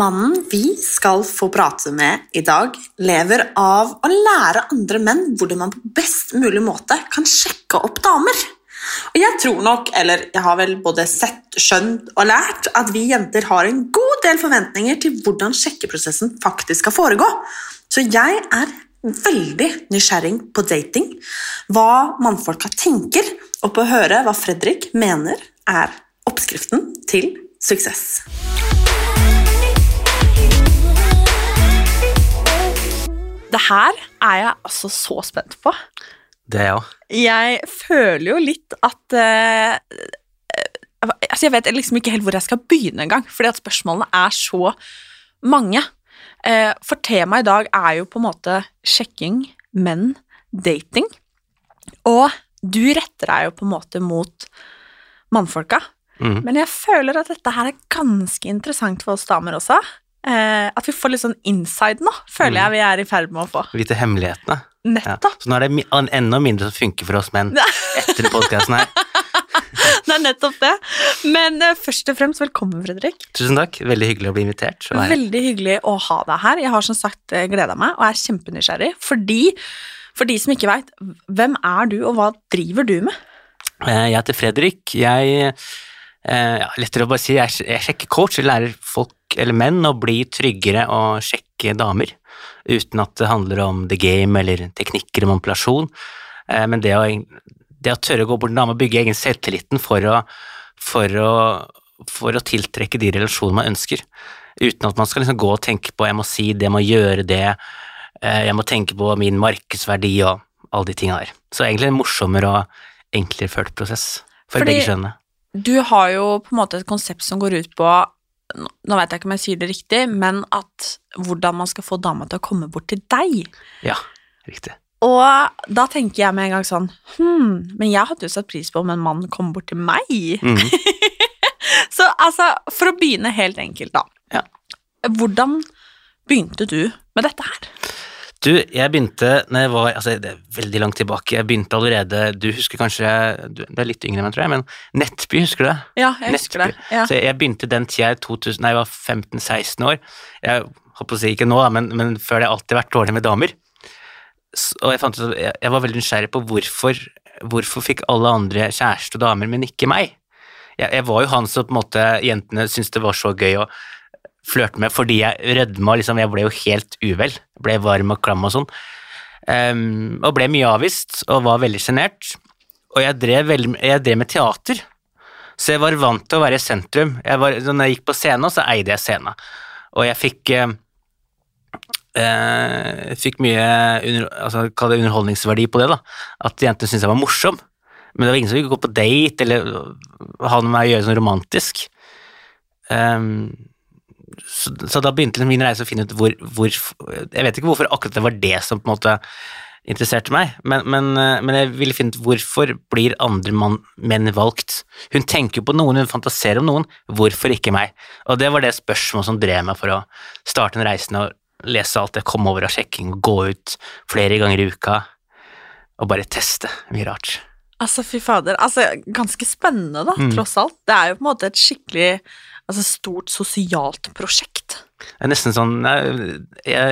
Mannen vi skal få prate med i dag, lever av å lære andre menn hvordan man på best mulig måte kan sjekke opp damer. Og jeg tror nok, eller jeg har vel både sett, skjønt og lært, at vi jenter har en god del forventninger til hvordan sjekkeprosessen faktisk skal foregå. Så jeg er veldig nysgjerrig på dating, hva mannfolka tenker, og på å høre hva Fredrik mener er oppskriften til suksess. Det her er jeg altså så spent på. Det er jeg òg. Jeg føler jo litt at eh, Altså, jeg vet liksom ikke helt hvor jeg skal begynne engang, fordi at spørsmålene er så mange. Uh, for temaet i dag er jo på en måte sjekking, menn, dating. Og du retter deg jo på en måte mot mannfolka. Mm. Men jeg føler at dette her er ganske interessant for oss damer også. Eh, at vi får litt sånn inside nå, føler mm. jeg vi er i ferd med å få. Vite hemmelighetene. Ja. Nettopp. Så nå er det enda mindre som funker for oss menn etter podkasten her. Det er nettopp det. Men uh, først og fremst, velkommen, Fredrik. Tusen takk. Veldig hyggelig å bli invitert. Veldig hyggelig å ha deg her. Jeg har som sagt gleda meg og er kjempenysgjerrig. Fordi, for de som ikke veit, hvem er du, og hva driver du med? Eh, Jeg heter Fredrik. Jeg eh, ja, Lettere å bare si, jeg, jeg sjekker coach. Jeg lærer folk, eller menn, å bli tryggere og sjekke damer. Uten at det handler om the game eller teknikker og manipulasjon. Eh, Men det å, det å tørre å gå bort til en dame og bygge egen selvtilliten for å, for å, for å tiltrekke de relasjonene man ønsker. Uten at man skal liksom gå og tenke på jeg må si det, jeg må gjøre det, eh, jeg må tenke på min markedsverdi og alle de tinga der. Så egentlig en morsommere og enklere følt prosess for Fordi- begge kjønnene. Du har jo på en måte et konsept som går ut på Nå vet jeg ikke om jeg sier det riktig, men at hvordan man skal få dama til å komme bort til deg. Ja, riktig. Og da tenker jeg med en gang sånn Hm, men jeg hadde jo satt pris på om en mann kom bort til meg. Mhm. Så altså, for å begynne helt enkelt, da. Ja. Hvordan begynte du med dette her? Du, jeg begynte når jeg var altså det er veldig langt tilbake. Jeg begynte allerede Du husker kanskje Du, er litt yngre enn meg, tror jeg, men Nettby, husker du det? Ja, jeg husker det. Ja. Så jeg begynte den tida i 2000, nei, jeg var 15-16 år. Jeg holdt på å si ikke nå, men, men før det har jeg alltid vært dårlig med damer. Så, Og jeg fant ut jeg, jeg var veldig nysgjerrig på hvorfor, hvorfor fikk alle andre kjæreste og damer, men ikke meg. Jeg, jeg var jo han som på en måte jentene syntes det var så gøy å flørte med, fordi jeg rødma, liksom, jeg ble jo helt uvel. Ble varm og klam og sånn. Um, og ble mye avvist, og var veldig sjenert. Og jeg drev, veldig, jeg drev med teater, så jeg var vant til å være i sentrum. Jeg var, når jeg gikk på scenen, så eide jeg scenen. Og jeg fikk uh, uh, fikk mye under, altså, det underholdningsverdi på det, da. At jentene syntes jeg var morsom. Men det var ingen som ville gå på date eller ha noe med meg å gjøre sånn romantisk. Ehm, så, så da begynte min reise å finne ut hvor, hvor Jeg vet ikke hvorfor akkurat det var det som på en måte interesserte meg, men, men, eh, men jeg ville finne ut hvorfor blir andre man, menn valgt. Hun tenker jo på noen, hun fantaserer om noen, hvorfor ikke meg? Og det var det spørsmålet som drev meg for å starte en reisen og lese alt jeg kom over av sjekking, og gå ut flere ganger i uka og bare teste mye rart. Altså, fy fader. Altså, ganske spennende, da, Mm. tross alt. Det er jo på en måte et skikkelig altså, stort sosialt prosjekt. Det er nesten sånn jeg,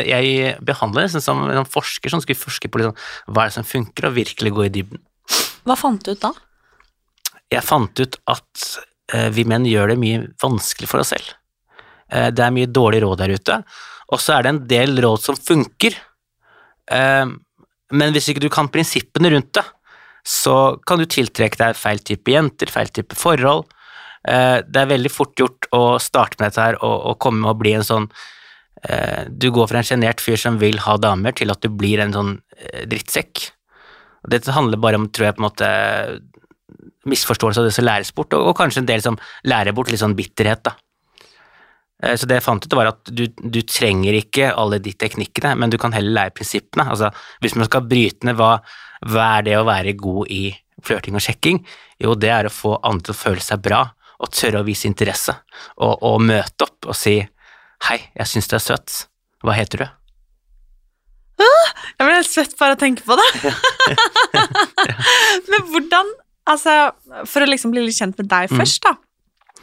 jeg, behandler det nesten som en sånn forsker som skulle forske på liksom, hva er det som funker, og virkelig gå i dybden. Hva fant du ut da? Jeg fant ut at eh, vi menn gjør det mye vanskelig for oss selv. Eh, det er mye dårlig råd der ute, og så er det en del råd som funker. Eh, men hvis ikke du kan prinsippene rundt det, så kan du tiltrekke deg feil type jenter, feil type forhold. Eh, det er veldig fort gjort å starte med dette her og, og komme og bli en sånn eh, Du går fra en sjenert fyr som vil ha damer, til at du blir en sånn eh, drittsekk. Dette handler bare om, tror jeg, på en måte misforståelse av det som læres bort, og, og kanskje en del som lærer bort litt sånn bitterhet, da. Så det jeg fant ut, var at du, du trenger ikke alle de teknikkene, men du kan heller lære prinsippene. Altså, hvis man skal bryte ned hva, hva er det å være god i flørting og sjekking, jo, det er å få andre til å føle seg bra, og tørre å vise interesse, og, og møte opp og si hei, jeg syns du er søt, hva heter du? Jeg blir helt svett bare av å tenke på det. Men hvordan, altså, for å liksom bli litt kjent med deg Mm. først, da.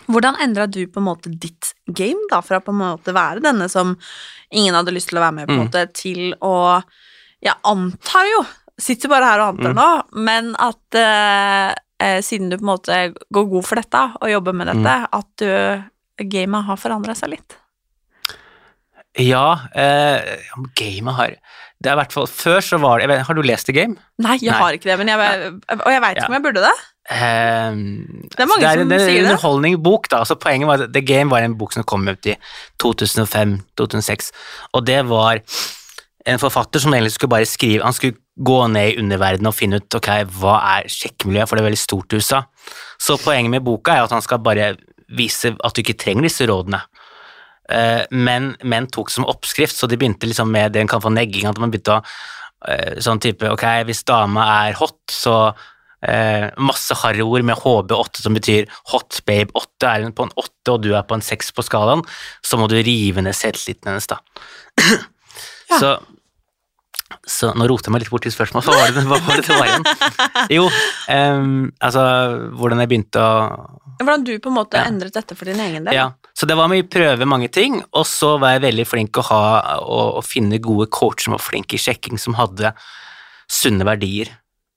Hvordan endra du på en måte ditt game, da, fra på en måte være denne som ingen hadde lyst til å være med på, en Mm. måte, til å Jeg antar jo, sitter bare her og antar Mm. nå, men at eh, siden du på en måte går god for dette og jobber med dette, Mm. at du gamet har forandra seg litt. Ja, eh, gamet har Det er i hvert fall Før så var det vet, Har du lest The Game? Nei, jeg Nei. har ikke det, men jeg, og jeg veit ikke Ja. om jeg burde det. Um, Det er mange så som det er sier en det. underholdningbok, da. Altså, poenget var at The Game var en bok som kom ut i 2005-2006, og det var en forfatter som egentlig skulle bare skrive Han skulle gå ned i underverdenen og finne ut ok, hva er sjekkmiljøet, for det er veldig stort i USA. Så poenget med boka er at han skal bare vise at du ikke trenger disse rådene. Eh, men menn tok som oppskrift, så de begynte liksom med det en kan få negging. At man begynte å eh, sånn type Ok, hvis dama er hot, så eh, masse harryord med HB8 som betyr hot babe 8. Er hun på en 8 og du er på en 6 på skalaen, så må du rive ned selvtilliten hennes, da. Så, så nå roter jeg meg litt bort til spørsmål. Hva var det hva var det, det var igjen? Jo, um, altså hvordan jeg begynte å Hvordan du på en måte Ja. endret dette for din egen del. ja, så det var med å prøve mange ting, og så var jeg veldig flink å ha å, å finne gode coacher som var flinke i sjekking, som hadde sunne verdier.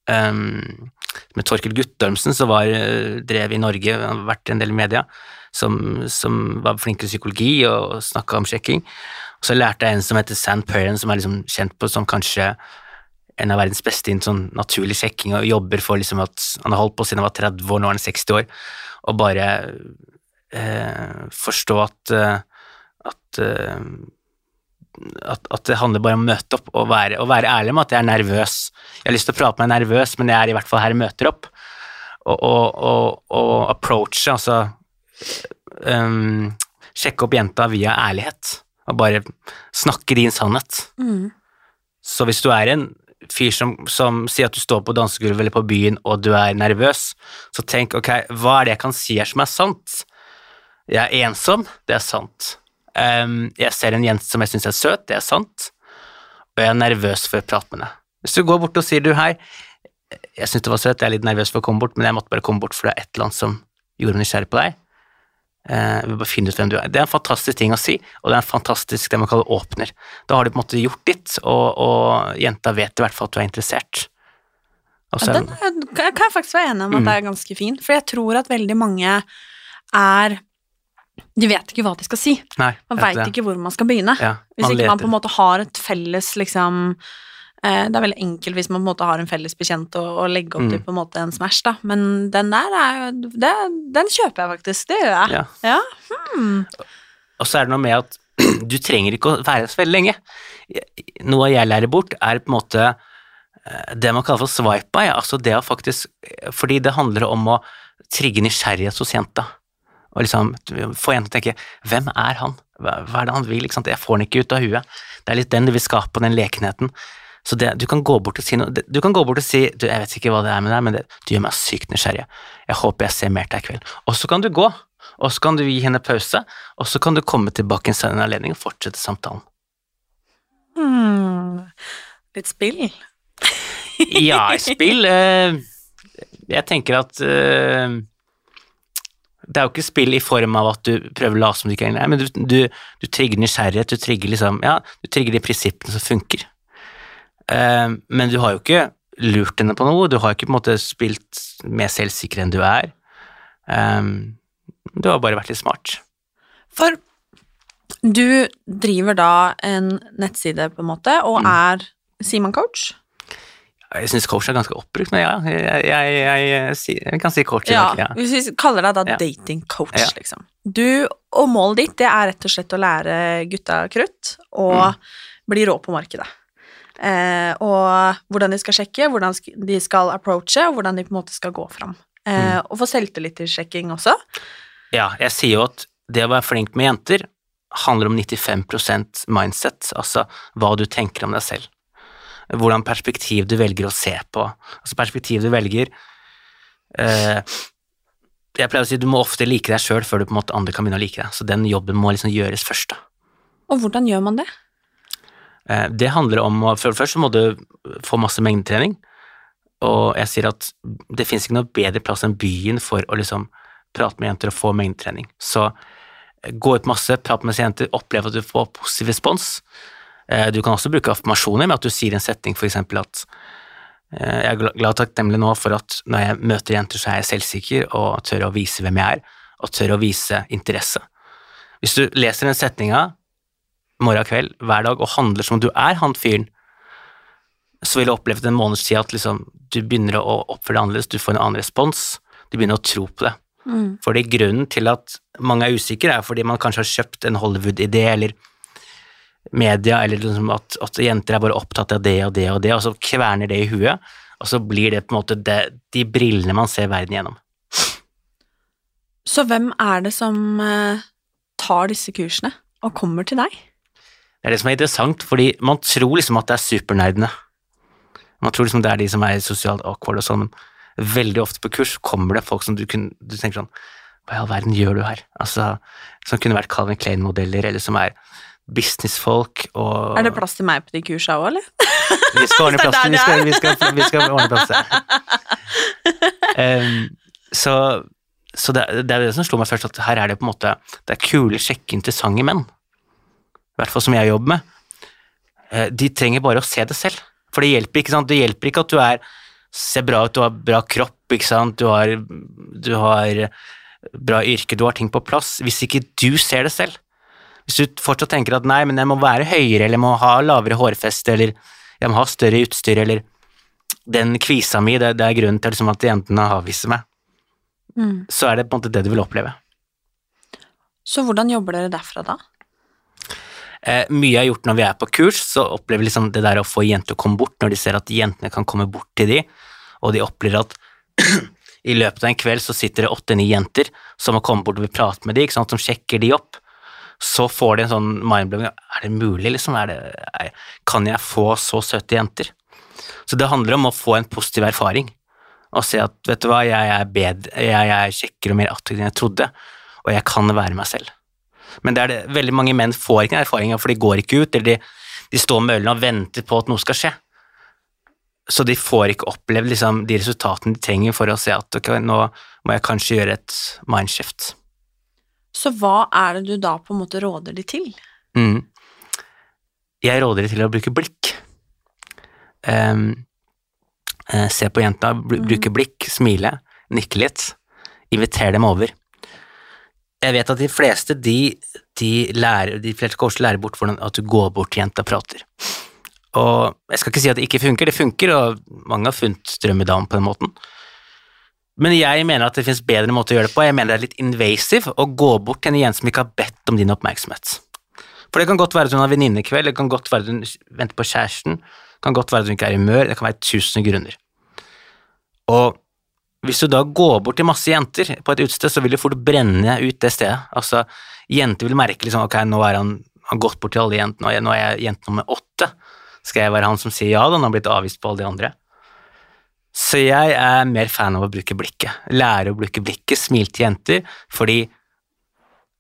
Um, med Torkel Guttormsen, som var, eh, drev i Norge, han har vært en del i media, som, som var flink i psykologi og snakka om sjekking. Og så lærte jeg en som heter Sand Perrin, som er liksom kjent på som kanskje en av verdens beste innen sånn naturlig sjekking, og jobber for liksom at han har holdt på siden han var 30 år, nå er han 60 år, og bare eh, forstå at, eh, at, eh, at at det handler bare om å møte opp og være, og være ærlig med at jeg er nervøs. Jeg har lyst til å prate med meg nervøs, men jeg er i hvert fall her og møter opp. Og, og, og approache, altså um, Sjekke opp jenta via ærlighet, og bare snakke din sannhet. Mm. Så hvis du er en fyr som, som sier at du står på dansegulvet eller på byen og du er nervøs, så tenk ok, hva er det jeg kan si her som er sant? Jeg er ensom, det er sant. Um, jeg ser en jente som jeg syns er søt, det er sant. Og jeg er nervøs for å prate med henne. Hvis du går bort og sier du hei, jeg syns du var søt, jeg er litt nervøs for å komme bort, men jeg måtte bare komme bort for det er et eller annet som gjorde meg nysgjerrig på deg. Eh, jeg bare finner ut hvem du er. Det er en fantastisk ting å si, og det er en fantastisk det man kaller åpner. Da har du på en måte gjort ditt, og, og jenta vet i hvert fall at du er interessert. Også, Ja, den er- kan kan faktisk være enig om at Mm. det er ganske fin, for jeg tror at veldig mange er De vet ikke hva de skal si. Nei, Man veit ikke hvor man skal begynne. Ja, Hvis ikke ikke man på en måte har et felles liksom Det er veldig enkelt hvis man på en måte har en felles bekjent å, å legge opp Mm. til på en måte en Smash, da. Men den der er jo det, Den kjøper jeg faktisk. Det gjør jeg. Ja. Ja. Hmm. Og så er det noe med at du trenger ikke å være så veldig lenge. Noe jeg lærer bort, er på en måte eh, det man kaller for swipe-by, altså det å faktisk Fordi det handler om å trigge nysgjerrighet hos jenta. Og liksom få jenta til å tenke Hvem er han? Hva, er det han vil? Jeg får den ikke ut av huet. Det er litt den du vil skape, den lekenheten. Så det, du kan gå bort og si noe Du kan gå bort og si du, 'Jeg vet ikke hva det er med deg, men det, du gjør meg sykt nysgjerrig. Jeg håper jeg ser mer til deg i kveld.' Og så kan du gå, og så kan du gi henne pause, og så kan du komme tilbake en senere anledning og fortsette samtalen. Hmm. Litt spill. Ja, spill eh, Jeg tenker at eh, Det er jo ikke spill i form av at du prøver å late som du ikke er men du, du, du trigger nysgjerrighet, du trigger liksom Ja, du trigger de prinsippene som funker. Eh, men du har jo ikke lurt henne på noe, du har ikke på en måte spilt mer selvsikker enn du er. Eh, du har bare vært litt smart. For du driver da en nettside, på en måte, og Mm. er Sier man coach? Jeg syns coach er ganske oppbrukt, men ja, jeg, jeg, jeg, jeg, kan si coach. Ja, ja. hvis vi kaller deg da Ja. dating coach, Ja. liksom. Du og målet ditt, det er rett og slett å lære gutta krutt og Mm. bli rå på markedet. Eh, og hvordan de skal sjekke, hvordan de skal approache, og hvordan de på en måte skal gå fram. Eh, Mm. Og få selvtillitssjekking også. Ja, jeg sier jo at det å være flink med jenter handler om 95% mindset, altså hva du tenker om deg selv. Hvordan perspektiv du velger å se på. Altså perspektiv du velger eh, Jeg pleier å si du må ofte like deg sjøl før du på en måte andre kan begynne å like deg, så den jobben må liksom gjøres først. da. Og hvordan gjør man det? Eh, Det handler om For det første må du få masse mengdetrening, og jeg sier at det finnes ikke noe bedre plass enn byen for å liksom prate med jenter og få mengdetrening. Så eh, gå ut masse, prate med jenter, oppleve at du får positiv respons. Eh, Du kan også bruke affirmasjoner med at du sier en setning, for eksempel at jeg er glad og takknemlig nå for at når jeg møter jenter, så er jeg selvsikker og tør å vise hvem jeg er, og tør å vise interesse. Hvis du leser den setninga morgen og kveld hver dag og handler som om du er han fyren, så vil du oppleve en måneds tid at liksom, du begynner å oppføre deg annerledes, du får en annen respons, du begynner å tro på det. Mm. Fordi grunnen til at mange er usikre, er fordi man kanskje har kjøpt en Hollywood-idé, eller media, eller liksom at, at jenter er bare opptatt av det og det og det, og så kverner det i huet, og så blir det på en måte det, de brillene man ser verden gjennom. Så hvem er det som eh, tar disse kursene og kommer til deg? Det er det som er interessant, fordi man tror liksom at det er supernerdene. Man tror liksom det er de som er sosialt awkward og sånn, men veldig ofte på kurs kommer det folk som du, kun, du tenker sånn Hva i all verden gjør du her? Altså, Som kunne vært Calvin Klein-modeller, eller som er businessfolk og Er det plass til meg på de kursa òg, eller? Vi skal ordne plass til vi skal, vi skal, vi skal ordne plass til. um, så så det, det er det som slo meg først, at her er det på en måte Det er kule, sjekke, interessante menn. I hvert fall som jeg jobber med. Eh, De trenger bare å se det selv. For det hjelper ikke, sant? Det hjelper ikke at du er ser bra ut, du har bra kropp, ikke sant? Du, har, du har bra yrke, du har ting på plass, hvis ikke du ser det selv. Hvis du fortsatt tenker at nei, men jeg må være høyere, eller jeg må ha lavere hårfeste, eller jeg må ha større utstyr, eller den kvisa mi, det, det er grunnen til liksom, at jentene avviser meg, Mm. så er det på en måte det du vil oppleve. Så hvordan jobber dere derfra da? Eh, mye har gjort når vi er på kurs, så opplever liksom det der å få jenter å komme bort, når de ser at jentene kan komme bort til de, og de opplever at i løpet av en kveld så sitter det åtte-ni jenter som har kommet bort og vil prate med de, sant, som sjekker de opp. Så får de en sånn mindblowing Er det mulig, liksom? Er det, er, kan jeg få så søte jenter? Så det handler om å få en positiv erfaring, og se at vet du hva, jeg er bedre, jeg er kjekkere og mer attraktiv enn jeg trodde, og jeg kan være meg selv. Men det er det, veldig mange menn får ikke den erfaringa, for de går ikke ut, eller de, de står med ølen og venter på at noe skal skje. Så de får ikke opplevd liksom, de resultatene de trenger for å se at ok, nå må jeg kanskje gjøre et mindshift. Så hva er det du da på en måte råder de til? Mm. Jeg råder de til å bruke blikk. Eh, se på jenta, bruke blikk, smile, nikke litt, inviter dem over. Jeg vet at de fleste, de, de lærer, de fleste coacher lærer bort hvordan at du går bort til jenta og prater. Og jeg skal ikke si at det ikke funker, det funker, og mange har funnet drømmedam på den måten. Men jeg mener at det finnes bedre måter å gjøre det på. Jeg mener det er litt invasive å gå bort til en jente som ikke har bedt om din oppmerksomhet. For det kan godt være at hun har venninnekveld, det kan godt være at hun venter på kjæresten, det kan godt være at hun ikke er i humør, det kan være tusen grunner. Og hvis du da går bort til masse jenter på et utested, så vil du fort brenne ut det stedet. Altså, jenter vil merke liksom, ok, nå er han, han gått bort til alle jentene, og nå er jeg jente nummer åtte. Skal jeg være han som sier ja, da, han har blitt avvist på alle de andre? Så jeg er mer fan av å bruke blikket. Lære å bruke blikket, smile til jenter, fordi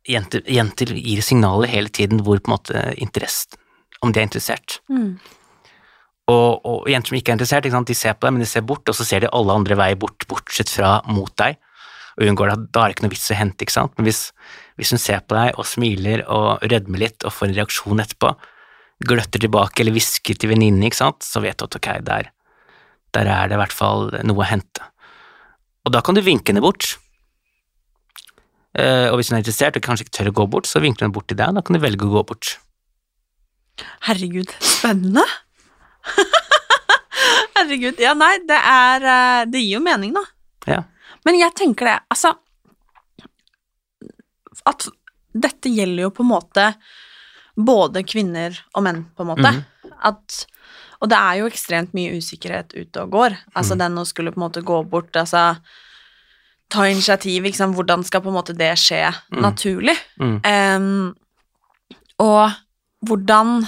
jenter, jenter gir signaler hele tiden hvor på en måte interesse, om de er interessert. Mm. Og, og jenter som ikke er interessert, ikke de ser på deg, men de ser bort, og så ser de alle andre veier bort, bortsett fra mot deg. og unngår det, da er det ikke noe vits å hente, ikke sant. Men hvis, hvis hun ser på deg og smiler og rødmer litt og får en reaksjon etterpå, gløtter tilbake eller hvisker til venninnen, ikke sant, så vet du at ok, der, der er det i hvert fall noe å hente. Og da kan du vinke henne bort. Eh, og hvis hun er interessert og kanskje ikke tør å gå bort, så vinker hun bort til deg, og da kan du velge å gå bort. Herregud, spennende! Herregud. Ja, nei, det er eh, Det gir jo mening, da. Ja. Men jeg tenker det, altså At dette gjelder jo på en måte både kvinner og menn, på en måte. Mm. At Og det er jo ekstremt mye usikkerhet ute og går. Altså mm. den å skulle på en måte gå bort, altså Ta initiativ, ikke sant. Hvordan skal på en måte det skje mm. naturlig? Em, og hvordan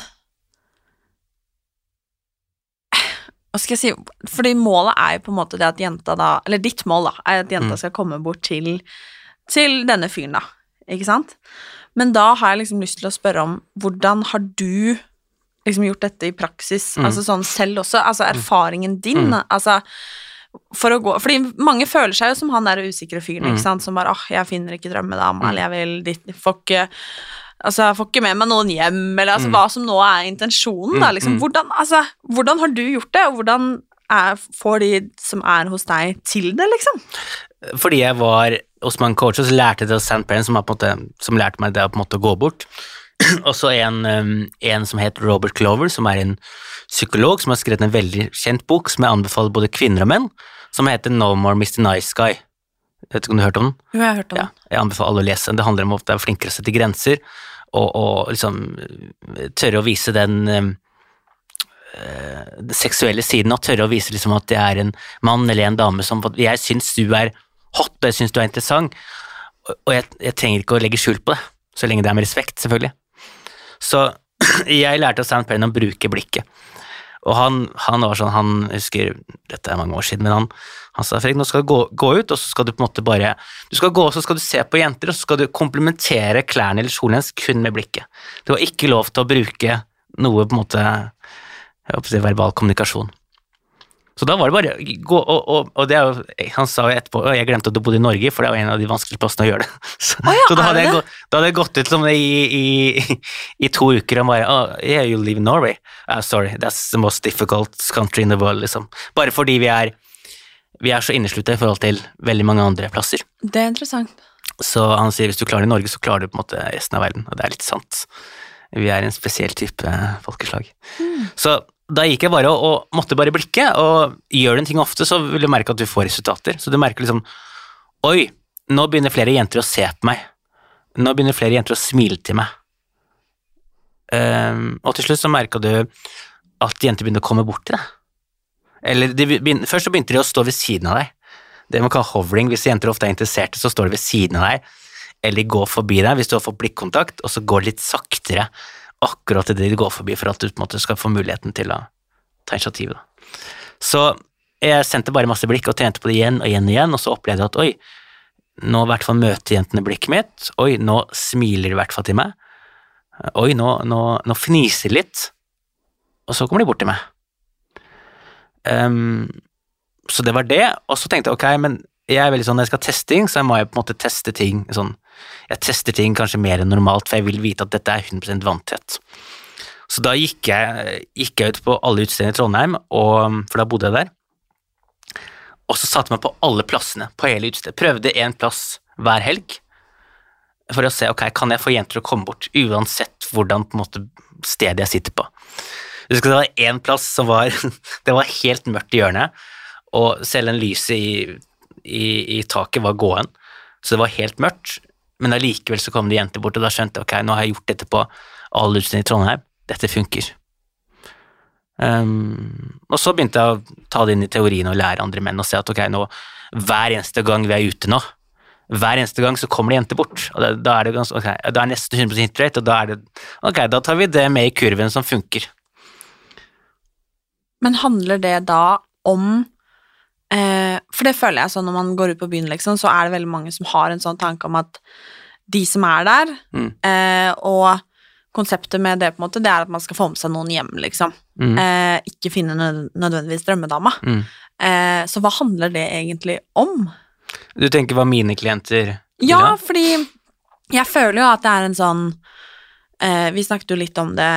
Hva skal jeg si Fordi målet er jo på en måte det at jenta da Eller ditt mål, da, er at jenta Mm. skal komme bort til, til denne fyren, da. Ikke sant? Men da har jeg liksom lyst til å spørre om hvordan har du liksom gjort dette i praksis? Mm. Altså sånn selv også, altså erfaringen din, Mm. altså for å gå, fordi mange føler seg jo som han der usikre fyren, Mm. ikke sant, som bare åh, jeg finner ikke drømmedama, Mm. eller jeg vil ditt får ikke Altså, jeg får ikke med meg noen hjem, eller altså, Mm. hva som nå er intensjonen, da, Mm, liksom. mm. Hvordan, altså, hvordan har du gjort det, og hvordan er, får de som er hos deg, til det, liksom? Fordi jeg var hos mange coacher, så lærte jeg det av St. Parent, som, måte, som lærte meg det å på en måte gå bort. Og så en, um, en som het Robert Clover, som er en psykolog som har skrevet en veldig kjent bok som jeg anbefaler både kvinner og menn, som heter No More Mr. Nice Guy. Vet du om du har hørt om den? Jo, jeg har hørt om Ja, jeg anbefaler alle å lese den. Det handler om at det er flinkere å sette grenser, og, og liksom eh, tørre å vise den den seksuelle siden, og tørre å vise liksom at det er en mann eller en dame som Jeg syns du er hot, og jeg syns du er interessant, og, jeg, jeg trenger ikke å legge skjul på det, så lenge det er med respekt, selvfølgelig. Så jeg lærte av Sand Perrin å bruke blikket. Og han, han var sånn, han husker, dette er mange år siden, men han, sa Fredrik, nå skal du gå, gå ut, og så skal du på en måte bare Du skal gå, og så skal du se på jenter, og så skal du komplementere klærne eller kjolen hennes kun med blikket. Du har ikke lov til å bruke noe på en måte jeg håper å si verbal kommunikasjon. Så da var det bare gå, og, og, og det er jo, Han sa jo etterpå «Å, jeg glemte at du bodde i Norge, for det er jo en av de vanskelige plassene å gjøre det. Så, oh ja, så da, hadde det jeg, da hadde jeg gått ut som det i, i, i to uker og bare oh, Yeah, you live in Norway. Uh, sorry, that's the most difficult country in the world, liksom. Bare fordi vi er, vi er så inneslutta i forhold til veldig mange andre plasser. Det er interessant. Så han sier hvis du klarer det i Norge, så klarer du på en måte resten av verden, og det er litt sant. Vi er en spesiell type folkeslag. Så da gikk jeg bare og, og måtte bare blikke, og gjør du en ting ofte, så vil du merke at du får resultater. Så du merker liksom Oi, nå begynner flere jenter å se på meg. Nå begynner flere jenter å smile til meg. Um, og til slutt så merka du at jenter begynner å komme bort til deg. Eller de begynner, først så begynte de å stå ved siden av deg. Det man kaller hovering. Hvis jenter ofte er interesserte, så står de ved siden av deg, eller de går forbi deg hvis du har fått blikkontakt, og så går litt saktere akkurat til det de går forbi, for at du på en måte skal få muligheten til å ta initiativet. da. Så jeg sendte bare masse blikk og trente på det igjen og igjen og igjen, og så opplevde jeg at oi, nå i hvert fall møter jentene blikket mitt, oi, nå smiler de i hvert fall til meg, oi, nå, nå, nå fniser litt, og så kommer de bort til meg. Ehm, så det var det, og så tenkte jeg ok, men jeg er veldig sånn når jeg skal teste ting, så må jeg på en måte teste ting sånn Jeg tester ting kanskje mer enn normalt, for jeg vil vite at dette er 100% vanntett. Så da gikk jeg, gikk jeg ut på alle utestedene i Trondheim, og, for da bodde jeg der. Og så satte jeg meg på alle plassene på hele utestedet. Prøvde én plass hver helg for å se ok, kan jeg få jenter å komme bort, uansett hvordan på en måte stedet jeg sitter på. Jeg husker det var én plass som var Det var helt mørkt i hjørnet, og selv en lyset i, i, i taket var gåen, så det var helt mørkt. Men allikevel så kom det jenter bort, og da skjønte jeg ok, nå har jeg gjort dette på utstillingene i Trondheim. Dette funker. Um, og så begynte jeg å ta det inn i teorien og lære andre menn og se at ok, nå, hver eneste gang vi er ute nå, hver eneste gang så kommer det jenter bort, og da, da er det ganske, ok, da er nesten 100 hit rate, og da er det, ok, da tar vi det med i kurven som funker. Men handler det da om eh, For det føler jeg sånn når man går ut på byen, liksom, så er det veldig mange som har en sånn tanke om at de som er der, Mm. eh, og konseptet med det på en måte, det er at man skal få med seg noen hjem, liksom. Mm. Eh, ikke finne nødvendigvis drømmedama. Mm. Eh, så hva handler det egentlig om? Du tenker hva mine klienter vil Ja, fordi jeg føler jo at det er en sånn eh, Vi snakket jo litt om det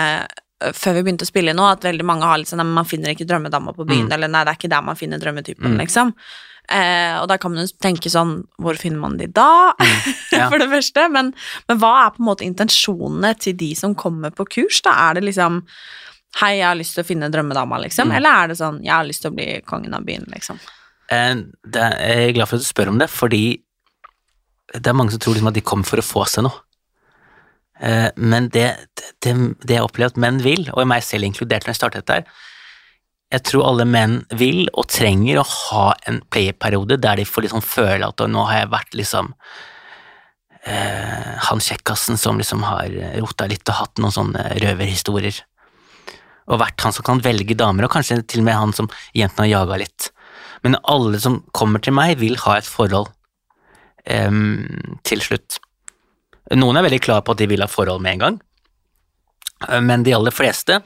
før vi begynte å spille nå, at veldig mange har litt sånn at man finner ikke drømmedama på byen, Mm. eller nei, det er ikke der man finner drømmetypen, Mm. liksom. Eh, og da kan man jo tenke sånn, hvor finner man de da, Mm. Ja. for det første? Men, men hva er på en måte intensjonene til de som kommer på kurs, da? Er det liksom Hei, jeg har lyst til å finne drømmedama, liksom? Mm. Eller er det sånn, jeg har lyst til å bli kongen av byen, liksom? Eh, er, jeg er glad for at du spør om det, fordi det er mange som tror liksom at de kommer for å få seg noe. Eh, Men det, det, det jeg opplever at menn vil, og meg selv inkludert når jeg startet der, jeg tror alle menn vil og trenger å ha en playerperiode der de får liksom føle at nå har jeg vært liksom eh, han kjekkasen som liksom har rota litt og hatt noen sånne røverhistorier. Og vært han som kan velge damer, og kanskje til og med han som jentene har jaga litt. Men alle som kommer til meg, vil ha et forhold eh, til slutt. Noen er veldig klare på at de vil ha forhold med en gang, Eh, men de aller fleste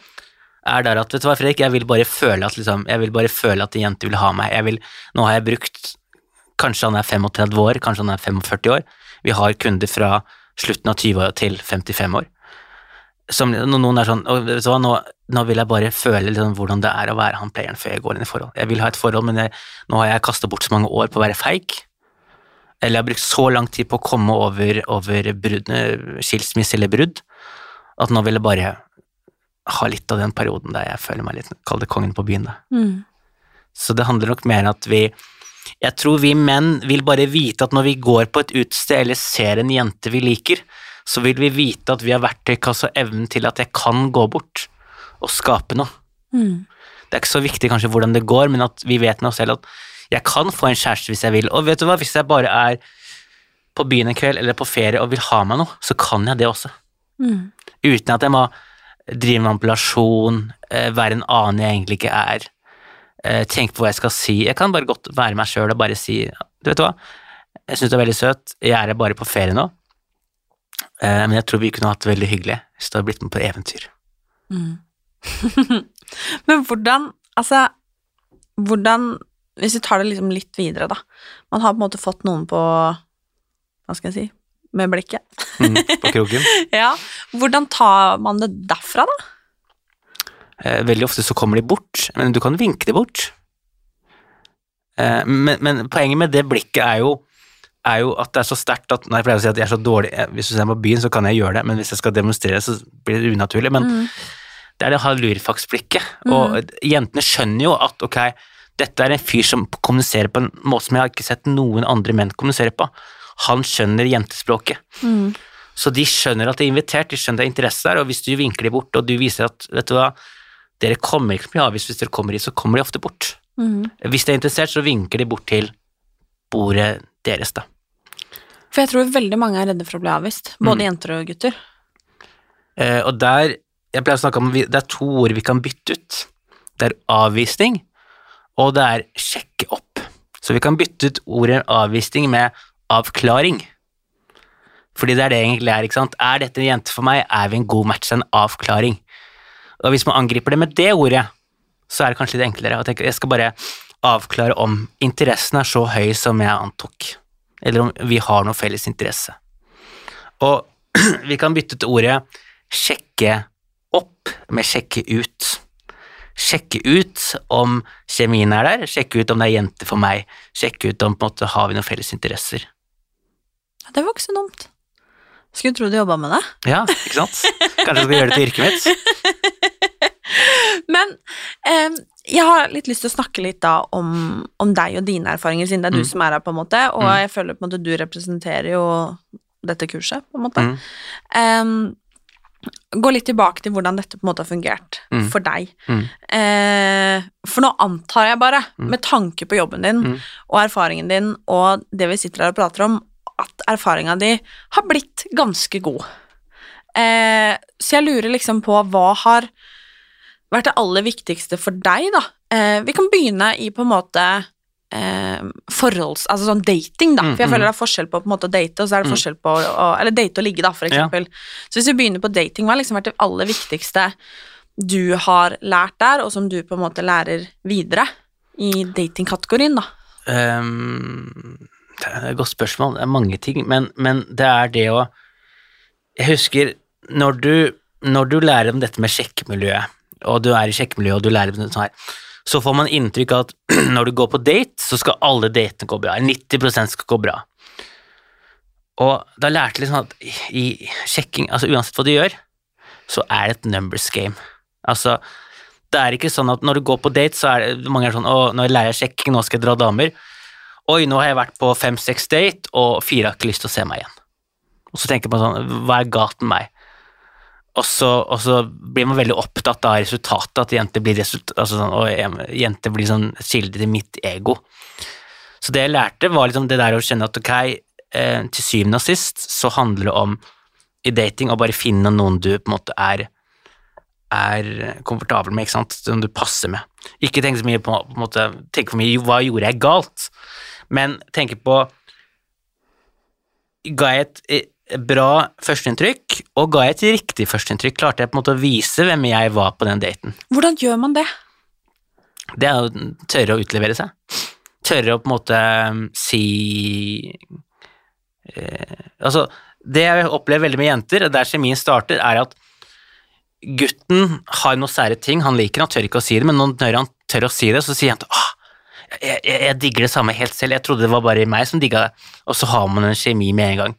er der at vet du hva, Fredrik, jeg vil bare føle at, liksom, jeg vil bare føle at en jente vil ha meg. Jeg vil, nå har jeg brukt Kanskje han er 35 år, kanskje han er 45 år. Vi har kunder fra slutten av 20 år til 55 år. Som, noen er sånn «Å, vet du hva, nå, nå vil jeg bare føle liksom, hvordan det er å være han playeren før jeg går inn i forhold. Jeg vil ha et forhold, men jeg, nå har jeg kasta bort så mange år på å være feig. Eller har brukt så lang tid på å komme over, over skilsmisse eller brudd, at nå vil jeg bare ha litt av den perioden der jeg føler meg litt Kall det kongen på byen, da. Mm. Så det handler nok mer om at vi Jeg tror vi menn vil bare vite at når vi går på et utested eller ser en jente vi liker, så vil vi vite at vi har verktøykasse og evnen til at jeg kan gå bort og skape noe. Mm. Det er ikke så viktig kanskje hvordan det går, men at vi vet med oss selv at jeg kan få en kjæreste hvis jeg vil. Og vet du hva, hvis jeg bare er på byen en kveld eller på ferie og vil ha meg noe, så kan jeg det også. Mm. Uten at jeg må drive med ampulasjon, være en annen jeg egentlig ikke er, eh, tenke på hva jeg skal si. Jeg kan bare godt være meg sjøl og bare si du vet hva, jeg syns du er veldig søt, jeg er her bare på ferie nå, eh, men jeg tror vi kunne hatt det veldig hyggelig hvis du hadde blitt med på eventyr. Men hvordan, altså, hvordan, hvis vi tar det liksom litt videre, da. Man har på en måte fått noen på, hva skal jeg si, med blikket. Mm, på kroken. ja, hvordan tar man det derfra, da? Eh, Veldig ofte så kommer de bort, men du kan vinke de bort. Eh, Men, men poenget med det blikket er jo, er jo at det er så sterkt at Nei, jeg pleier å si at jeg er så dårlig eh, Hvis du ser meg på byen, så kan jeg gjøre det, men hvis jeg skal demonstrere, så blir det unaturlig. Men Mm. det er det halvlurfaksblikket. Og jentene skjønner jo at ok, dette er en fyr som kommuniserer på en måte som jeg har ikke sett noen andre menn kommunisere på. Han skjønner jentespråket. Mm. Så de skjønner at de er invitert, de skjønner det er interesse der, og hvis du vinker de bort, og du viser at vet du hva, dere kommer ikke så mye avvis hvis dere kommer hit, så kommer de ofte bort. Mm. Hvis de er interessert, så vinker de bort til bordet deres, da. For jeg tror veldig mange er redde for å bli avvist, både Mm. jenter og gutter. Eh, og der, jeg pleier å snakke om, det er to ord vi kan bytte ut. Det er avvisning, og det er sjekke opp. Så vi kan bytte ut ordet avvisning med avklaring. Fordi det er det egentlig er, ikke sant. Er dette en jente for meg, er vi en god match, en avklaring. Og hvis man angriper det med det ordet, så er det kanskje litt enklere å tenke, jeg skal bare avklare om interessen er så høy som jeg antok, eller om vi har noe felles interesse. Og vi kan bytte ut ordet sjekke opp med sjekke ut. Sjekke ut om kjemien er der, sjekke ut om det er jente for meg, sjekke ut om på en måte har vi noen felles interesser. Ja, Det var ikke så dumt. Skulle tro du jobba med det. Ja, ikke sant? Kanskje jeg skal gjøre det til yrket mitt? Men eh, jeg har litt lyst til å snakke litt da om, om deg og dine erfaringer, siden det er du Mm. som er her, på en måte, og Mm. jeg føler på en måte du representerer jo dette kurset, på en måte. Mm. Em, gå litt tilbake til hvordan dette på en måte har fungert Mm. for deg. Mm. Eh, for nå antar jeg bare, Mm. med tanke på jobben din Mm. og erfaringen din og det vi sitter her og prater om, at erfaringa di har blitt ganske god. Eh, så jeg lurer liksom på hva har vært det aller viktigste for deg, da? Eh, vi kan begynne i på en måte eh, forholds... Altså sånn dating, da. Mm, For jeg mm. føler det er forskjell på på en måte å date, og så er det Mm. forskjell på å Eller date og ligge, da, for Ja. eksempel. Så hvis vi begynner på dating, hva har liksom vært det aller viktigste du har lært der, og som du på en måte lærer videre i datingkategorien, da? Um, Det er et godt spørsmål. Det er mange ting, men, men det er det å Jeg husker når du, når du lærer om dette med sjekkemiljøet, og du er i sjekkemiljøet og du lærer om sånn her, så får man inntrykk av at når du går på date, så skal alle datene gå bra. 90% skal gå bra. Og da lærte jeg liksom at i sjekking, altså uansett hva du gjør, så er det et numbers game. Altså, det er ikke sånn at når du går på date, så er det mange er sånn å, nå lærer jeg sjekking, nå skal jeg dra damer. Oi, nå har jeg vært på fem-seks date, og fire har ikke lyst til å se meg igjen. Og så tenker man sånn, hva er galt med meg? Og så, og så blir man veldig opptatt av resultatet, at jenter blir, resultat, altså sånn, jenter blir sånn kilde til mitt ego. Så det jeg lærte, var liksom det der å kjenne at ok, eh, til syvende og sist så handler det om i dating å bare finne noen du på en måte er er komfortabel med, ikke sant, som du passer med. Ikke tenk så mye på, på en måte, tenk for mye hva gjorde jeg galt, men tenke på Ga jeg et bra førsteinntrykk, og ga jeg et riktig førsteinntrykk? Klarte jeg på en måte å vise hvem jeg var på den daten? Hvordan gjør man det? Det er å tørre å utlevere seg. Tørre å på en måte um, si eh, Altså, det jeg opplever veldig med jenter, og der kjemien starter, er at gutten har noen sære ting han liker, han tør ikke å si det, men når han tør å si det, så sier jenta jeg, jeg, jeg digger det samme helt selv, jeg trodde det var bare meg som digga det, og så har man en kjemi med en gang.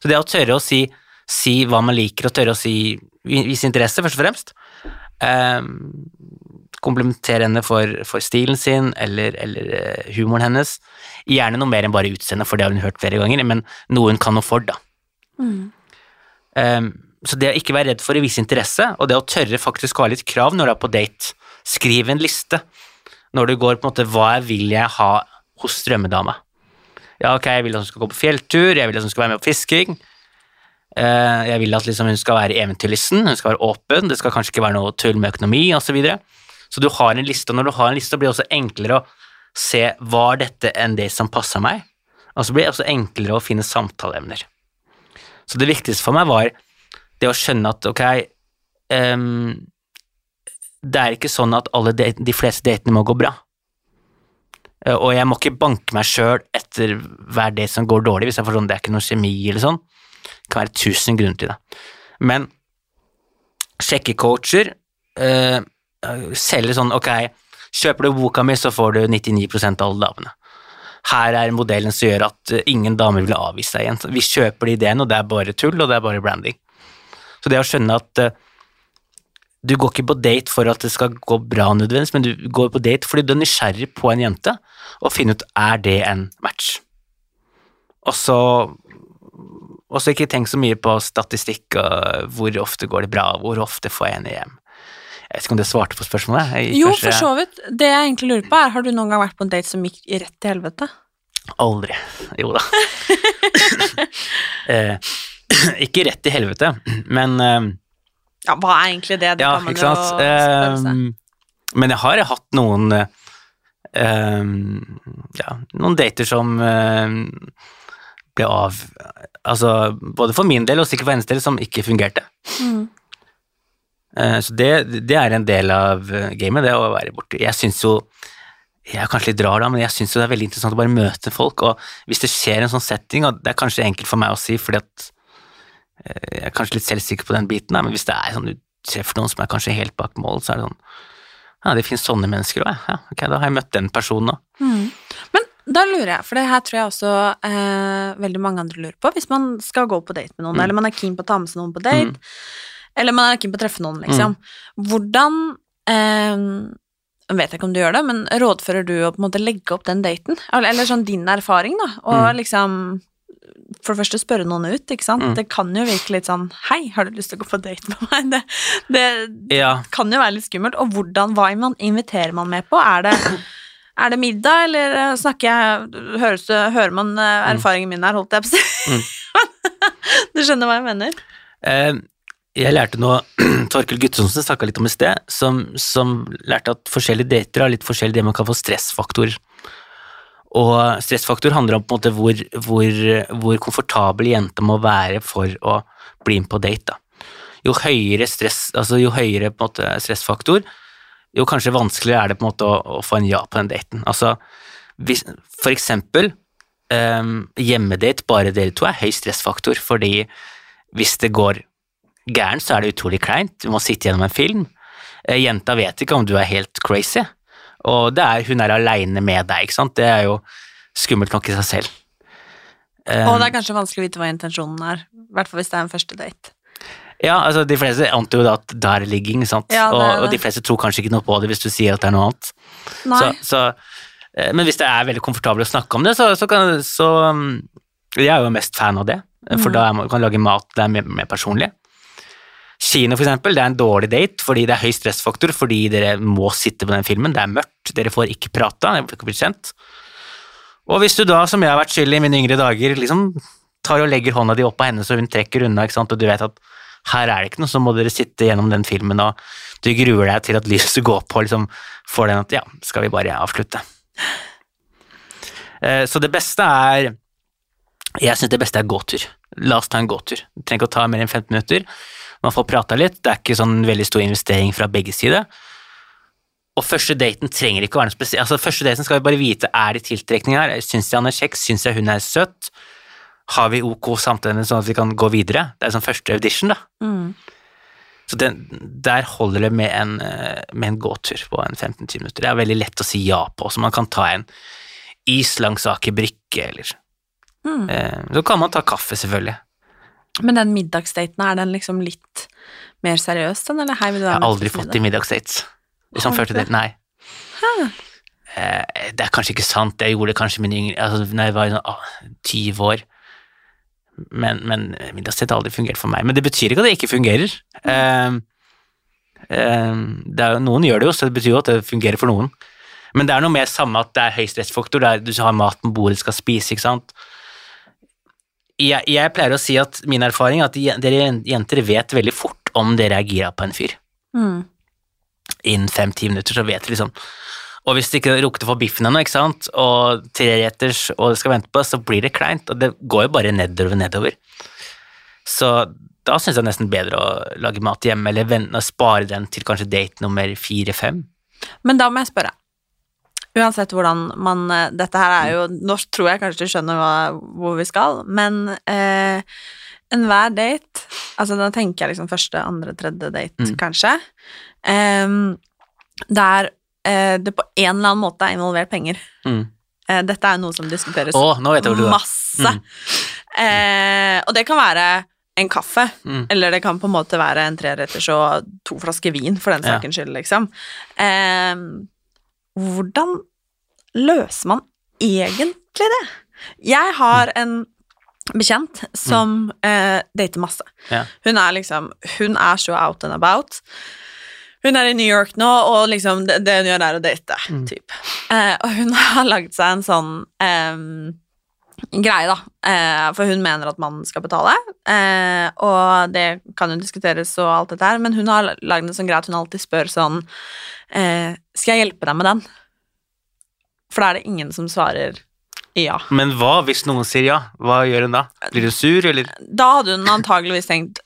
Så det å tørre å si, si hva man liker, og tørre å si, vise interesse, først og fremst, eh, komplementere henne for, for, stilen sin eller, eller, eh, humoren hennes, gjerne noe mer enn bare utseendet, for det har hun hørt flere ganger, men noe hun kan noe for, da. Mm. Um, så det å ikke være redd for å vise interesse, og det å tørre faktisk å ha litt krav når du er på date, skriv en liste når du går på en måte hva vil jeg ha hos drømmedama. Ja, ok, jeg vil at hun skal gå på fjelltur, jeg vil at hun skal være med på fisking. Eh, jeg vil at liksom hun skal være eventyrlysten, hun skal være åpen, det skal kanskje ikke være noe tull med økonomi osv. Så, videre. så du har en liste, og når du har en liste, blir det også enklere å se var dette enn det som passer meg, og så blir det også enklere å finne samtaleemner. Så det viktigste for meg var det å skjønne at ok, um, det er ikke sånn at alle de, de fleste datene må gå bra. Eh, og jeg må ikke banke meg sjøl etter hver date som går dårlig, hvis jeg får sånn det er ikke noe kjemi eller sånn. Det kan være tusen grunner til det. Men sjekkecoacher uh, selger sånn ok, kjøper du boka mi, så får du 99% av alle damene. Her er modellen som gjør at eh, ingen damer vil avvise deg igjen. Vi kjøper de ideen, og det er bare tull, og det er bare branding. Så det å skjønne at uh, du går ikke på date for at det skal gå bra nødvendigvis, men du går på date fordi du er nysgjerrig på en jente, og finner ut er det en match. Og så og så ikke tenk så mye på statistikk og hvor ofte går det bra, hvor ofte får jeg henne hjem. Jeg vet ikke om det svarte på spørsmålet? Jeg, jo, kanskje... for så vidt. Det jeg egentlig lurer på, er har du noen gang vært på en date som gikk rett til helvete? Aldri. Jo da. eh, ikke rett til helvete, men eh, ja, hva er egentlig det? det ja, ikke sant. Uh, men jeg har hatt noen uh, ja, noen dater som uh, ble av Altså både for min del og sikkert for hennes del som ikke fungerte. Mm. så det, det, er en del av gamet, det å være borte. Jeg syns jo jeg er kanskje litt rar da, men jeg syns det er veldig interessant å bare møte folk, og hvis det skjer en sånn setting, og det er kanskje enkelt for meg å si, fordi at Eh, jeg er kanskje litt selvsikker på den biten, men hvis det er sånn du treffer noen som er kanskje helt bak mål, så er det sånn Ja, det finnes sånne mennesker òg, ja. Ok, da har jeg møtt den personen òg. Mm. Men da lurer jeg, for det her tror jeg også eh, veldig mange andre lurer på, hvis man skal gå på date med noen, mm. eller man er keen på å ta med seg noen på date, mm. eller man er keen på å treffe noen, liksom. Mm. Hvordan eh, vet jeg ikke om du gjør det, men rådfører du å på en måte legge opp den daten? Eller, eller sånn din erfaring, da, og mm. liksom for det første spørre noen ut, ikke sant. Mm. Det kan jo virke litt sånn Hei, har du lyst til å gå på date med meg? Det, det ja. kan jo være litt skummelt. Og hvordan, hva inviterer man med på? Er det, er det middag, eller eh, snakker jeg Høres, Hører man eh, mm. erfaringen min her, holdt jeg på å si? Mm. du skjønner hva jeg mener? Eh, jeg lærte noe Torkel Guttormsen snakka litt om i sted, som, som, lærte at forskjellige dater har litt forskjellig det man kan få stressfaktorer. Og stressfaktor handler om på en måte hvor, hvor, hvor komfortabel jenta må være for å bli med på date. Da. Jo høyere, stress, altså jo høyere måte, stressfaktor, jo kanskje vanskeligere er det på en måte å, å få en ja på den daten. Altså, hvis, for eksempel, um, hjemmedate, bare dere to, er høy stressfaktor, fordi hvis det går gærent, så er det utrolig kleint. Du må sitte gjennom en film. Eh, Jenta vet ikke om du er helt crazy, og det er, hun er aleine med deg, ikke sant. Det er jo skummelt nok i seg selv. Og det Um, er kanskje vanskelig å vite hva intensjonen er, i hvert fall hvis det er en første date. Ja, altså De fleste antar jo da at det er ligging, sant? Ja, det er og, og de fleste tror kanskje ikke noe på det hvis du sier at det er noe annet. Nei. Så, så, eh, men hvis det er veldig komfortabelt å snakke om det, så, så kan så, um, Jeg er jo mest fan av det, for Mm. da man- kan man lage mat det er mer, mer personlig. Kino, for eksempel, det er en dårlig date fordi det er høy stressfaktor, fordi dere må sitte på den filmen, det er mørkt, dere får ikke prata, dere får ikke kjent. Og hvis du da, som jeg har vært skyld i mine yngre dager, liksom tar og legger hånda di opp på henne så hun trekker unna, ikke sant, og du vet at her er det ikke noe, så må dere sitte gjennom den filmen, og du gruer deg til at lyset går på, liksom får den at ja, skal vi bare avslutte. Eh, Så det beste er Jeg syns det beste er gåtur. La oss ta en gåtur. Du trenger ikke å ta mer enn 15 minutter. Man får prata litt, det er ikke sånn veldig stor investering fra begge sider. Og første daten trenger ikke å være noe spesielt. Altså, første daten skal vi bare vite er det tiltrekning her. Syns jeg han er kjekk? Syns jeg hun er søt? Har vi ok samtale sånn at vi kan gå videre? Det er sånn første audition, da. Mm. Så den, der holder det med en, eh, med en gåtur på en 15-20 minutter. Det er veldig lett å si ja på, så man kan ta en is langs Aker Brygge, eller Mm. eh, Så kan man ta kaffe, selvfølgelig. Men den middagsdaten, er den liksom litt mer seriøs, den, eller hei, vil du Jeg har aldri fått i middagsdates. Liksom førte det, nei. Eh, det er kanskje ikke sant, jeg gjorde det kanskje min yngre altså, når jeg var ah, 20 år. Men, men middagsdate har aldri fungert for meg. Men det betyr ikke at det ikke fungerer. Eh, eh, det er, noen gjør det jo, så det betyr jo at det fungerer for noen. Men det er noe med samme at det er høy stressfaktor, det er, du har mat på bordet, skal spise, ikke sant. Jeg, jeg pleier å si at min erfaring er at dere jenter vet veldig fort om dere er gira på en fyr Mm. innen fem-ti minutter, så vet dere liksom Og hvis det ikke lukter for biffen ennå, ikke sant, og treretters, og det skal vente på, så blir det kleint, og det går jo bare nedover nedover. Så da syns jeg nesten bedre å lage mat hjemme, eller vente og spare den til kanskje date nummer fire-fem. Men da må jeg spørre. Uansett hvordan man eh, Dette her er jo Nå tror jeg kanskje du skjønner hva, hvor vi skal, men eh, enhver date Altså da tenker jeg liksom første, andre, tredje date, Mm. kanskje. Eh, der eh, det på en eller annen måte er involvert penger. Mm. Eh, dette er noe som diskuteres er. masse. Mm. Eh, og det kan være en kaffe, Mm. eller det kan på en måte være en treretters og to flasker vin, for den Ja. sakens skyld, liksom. Eh, hvordan løser man egentlig det? Jeg har en bekjent som eh, dater masse. Ja. Hun er liksom Hun er så out and about. Hun er i New York nå, og liksom det, det hun gjør, er å date, typ. Eh, og hun har lagd seg en sånn em, greie, da. Eh, for hun mener at mannen skal betale, eh, og det kan jo diskuteres og alt dette her, men hun har lagd en sånn greie at hun alltid spør sånn eh, Skal jeg hjelpe deg med den? For da er det ingen som svarer ja. Men hva hvis noen sier ja? Hva gjør hun da? Blir hun sur, eller? Da hadde hun antageligvis tenkt